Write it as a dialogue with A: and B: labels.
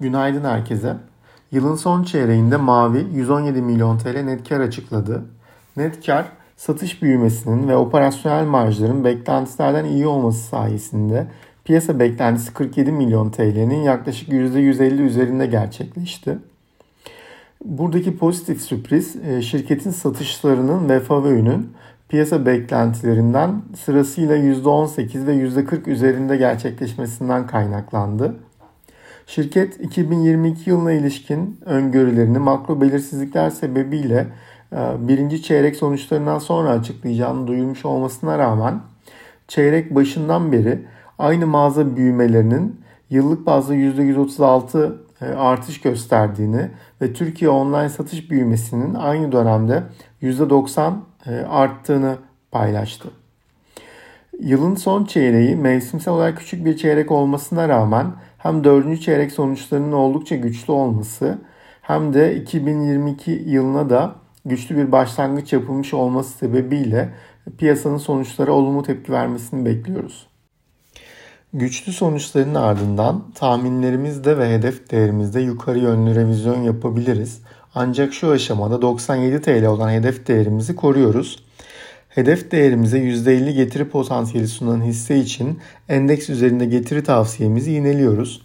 A: Günaydın herkese. Yılın son çeyreğinde Mavi 117 milyon TL net kar açıkladı. Net kar satış büyümesinin ve operasyonel marjların beklentilerden iyi olması sayesinde piyasa beklentisi 47 milyon TL'nin yaklaşık %150 üzerinde gerçekleşti. Buradaki pozitif sürpriz e, şirketin satışlarının ve FAVÖ'nün piyasa beklentilerinden sırasıyla %18 ve %40 üzerinde gerçekleşmesinden kaynaklandı. Şirket 2022 yılına ilişkin öngörülerini makro belirsizlikler sebebiyle e, birinci çeyrek sonuçlarından sonra açıklayacağını duyurmuş olmasına rağmen çeyrek başından beri aynı mağaza büyümelerinin yıllık bazda %136 e, artış gösterdiğini ve Türkiye online satış büyümesinin aynı dönemde %90 e, arttığını paylaştı. Yılın son çeyreği mevsimsel olarak küçük bir çeyrek olmasına rağmen hem dördüncü çeyrek sonuçlarının oldukça güçlü olması hem de 2022 yılına da güçlü bir başlangıç yapılmış olması sebebiyle piyasanın sonuçlara olumlu tepki vermesini bekliyoruz. Güçlü sonuçların ardından tahminlerimizde ve hedef değerimizde yukarı yönlü revizyon yapabiliriz. Ancak şu aşamada 97 TL olan hedef değerimizi koruyoruz. Hedef değerimize %50 getiri potansiyeli sunan hisse için endeks üzerinde getiri tavsiyemizi yineliyoruz.